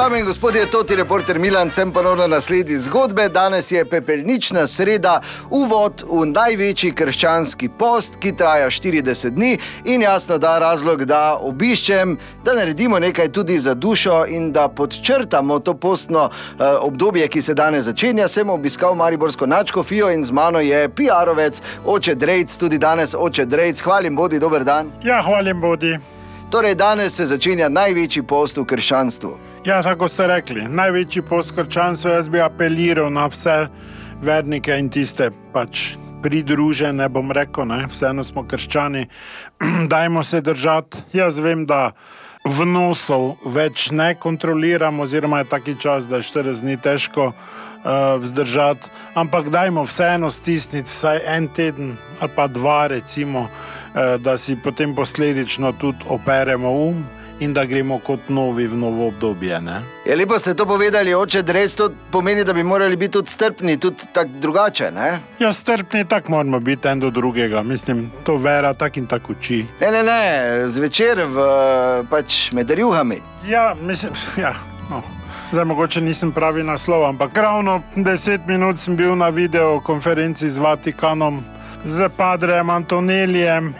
Dame in gospodje, to je reporter Milan, sem ponovno na sledi zgodbe. Danes je pepelnična sreda, uvod v največji krščanski post, ki traja 40 dni in jasno da razlog, da obiščem, da naredimo nekaj tudi za dušo in da podčrtamo to postno uh, obdobje, ki se danes začenja. Sem obiskal Mariborsko načko Fijo in z mano je PR-ovec, oče Drejc, tudi danes oče Drejc. Hvalim bodi, dober dan. Ja, hvalim bodi. Torej, danes se začenja največji post v krščanstvu. Ja, tako ste rekli, največji post krščanstva. Jaz bi apeliral na vse vernike in tiste pač pridružene, bom rekel, ne? vseeno smo krščani, dajmo se držati. Jaz vem, da vnosov več ne kontroliramo, oziroma je taki čas, da je 40 dni težko. Uh, vzdržati, ampak dajmo vseeno stisniti vsaj en teden ali pa dva, recimo, da si potem posledično tudi operemo um in da gremo kot novi v novo obdobje. Ne? Je lepo ste to povedali, oče, res to pomeni, da bi morali biti tudi strpni, tudi tako drugače. Ne? Ja, strpni tako moramo biti en do drugega, mislim, to vera tako in tako uči. Ne, ne, ne, zvečer v, pač med rjuhami. Ja, mislim, ja. No. Zdaj, mogoče nisem pravi naslov, ampak ravno deset minut sem bil na videokonferenci z Vatikanom, z Padrejem Antonelijem,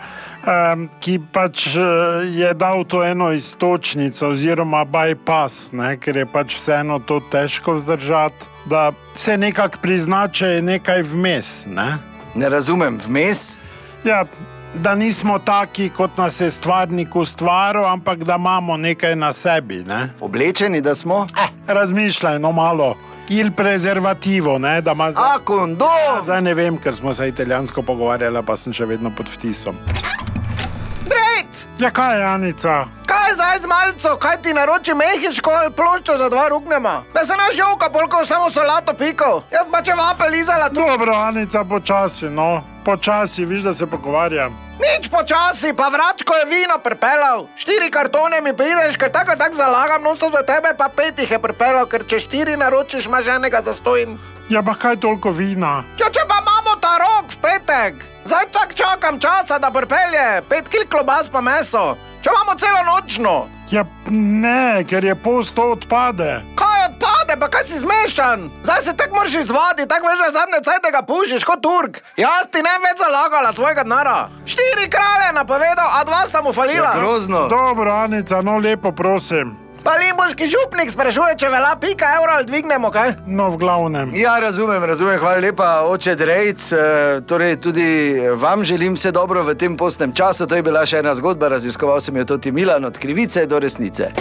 ki pač uh, je dal to eno istočnico, oziroma bypass, ne, ker je pač vseeno to težko vzdržati, da se nekako prizna, če je nekaj vmes. Ne, ne razumem, vmes. Ja, da nismo taki, kot nas je stvarnik ustvaril, ampak da imamo nekaj na sebi. Ne? Oblečeni, da smo. Eh, Razmišljaj, no malo. Il prezervativo, ne, da ima za... A, kondom! Ja, zdaj ne vem, ker smo se italijansko pogovarjali, pa sem še vedno pod vtisom. Brejc! Ja, kaj je, Anica? Je zdaj z malco, kaj ti naroči mehiško ali ploščo za dva ruknema? Da se naš jovka polko samo solato piko. Jaz pa če vape lizala tu. Dobro, Anica, počasi, no. Počasi, viš, da se pogovarjam. Nič počasi, pa vračko je vino pripeljal. Štiri kartone mi prideš, ker tako tako zalagam, no so do tebe, pa pet jih je pripeljal, ker če štiri naročiš, imaš enega za stojn. Ja, pa kaj toliko vina? Ja, če pa imamo ta rok v petek, zdaj tako čakam časa, da pripelje, pet kil klobas pa meso. Če imamo celo nočno. Ja, ne, ker je post to odpade. Kaj odpade, pa kaj si zmešan? Zdaj se tako moraš izvaditi, tako veš, da zadnje cajt ga pušiš kot Turk. Jaz ti ne več zalagala svojega denara. Štiri kralje napovedal, a dva sta mu falila. Ja, grozno. Dobro, Anica, no lepo prosim. Pa limbuški župnik sprašuje, če vela pika evra ali dvignemo kaj? No, v glavnem. Ja, razumem, razumem. Hvala lepa, oče Drejc. E, torej, tudi vam želim vse dobro v tem postnem času. To je bila še ena zgodba, raziskoval sem jo tudi Milan od krivice do resnice.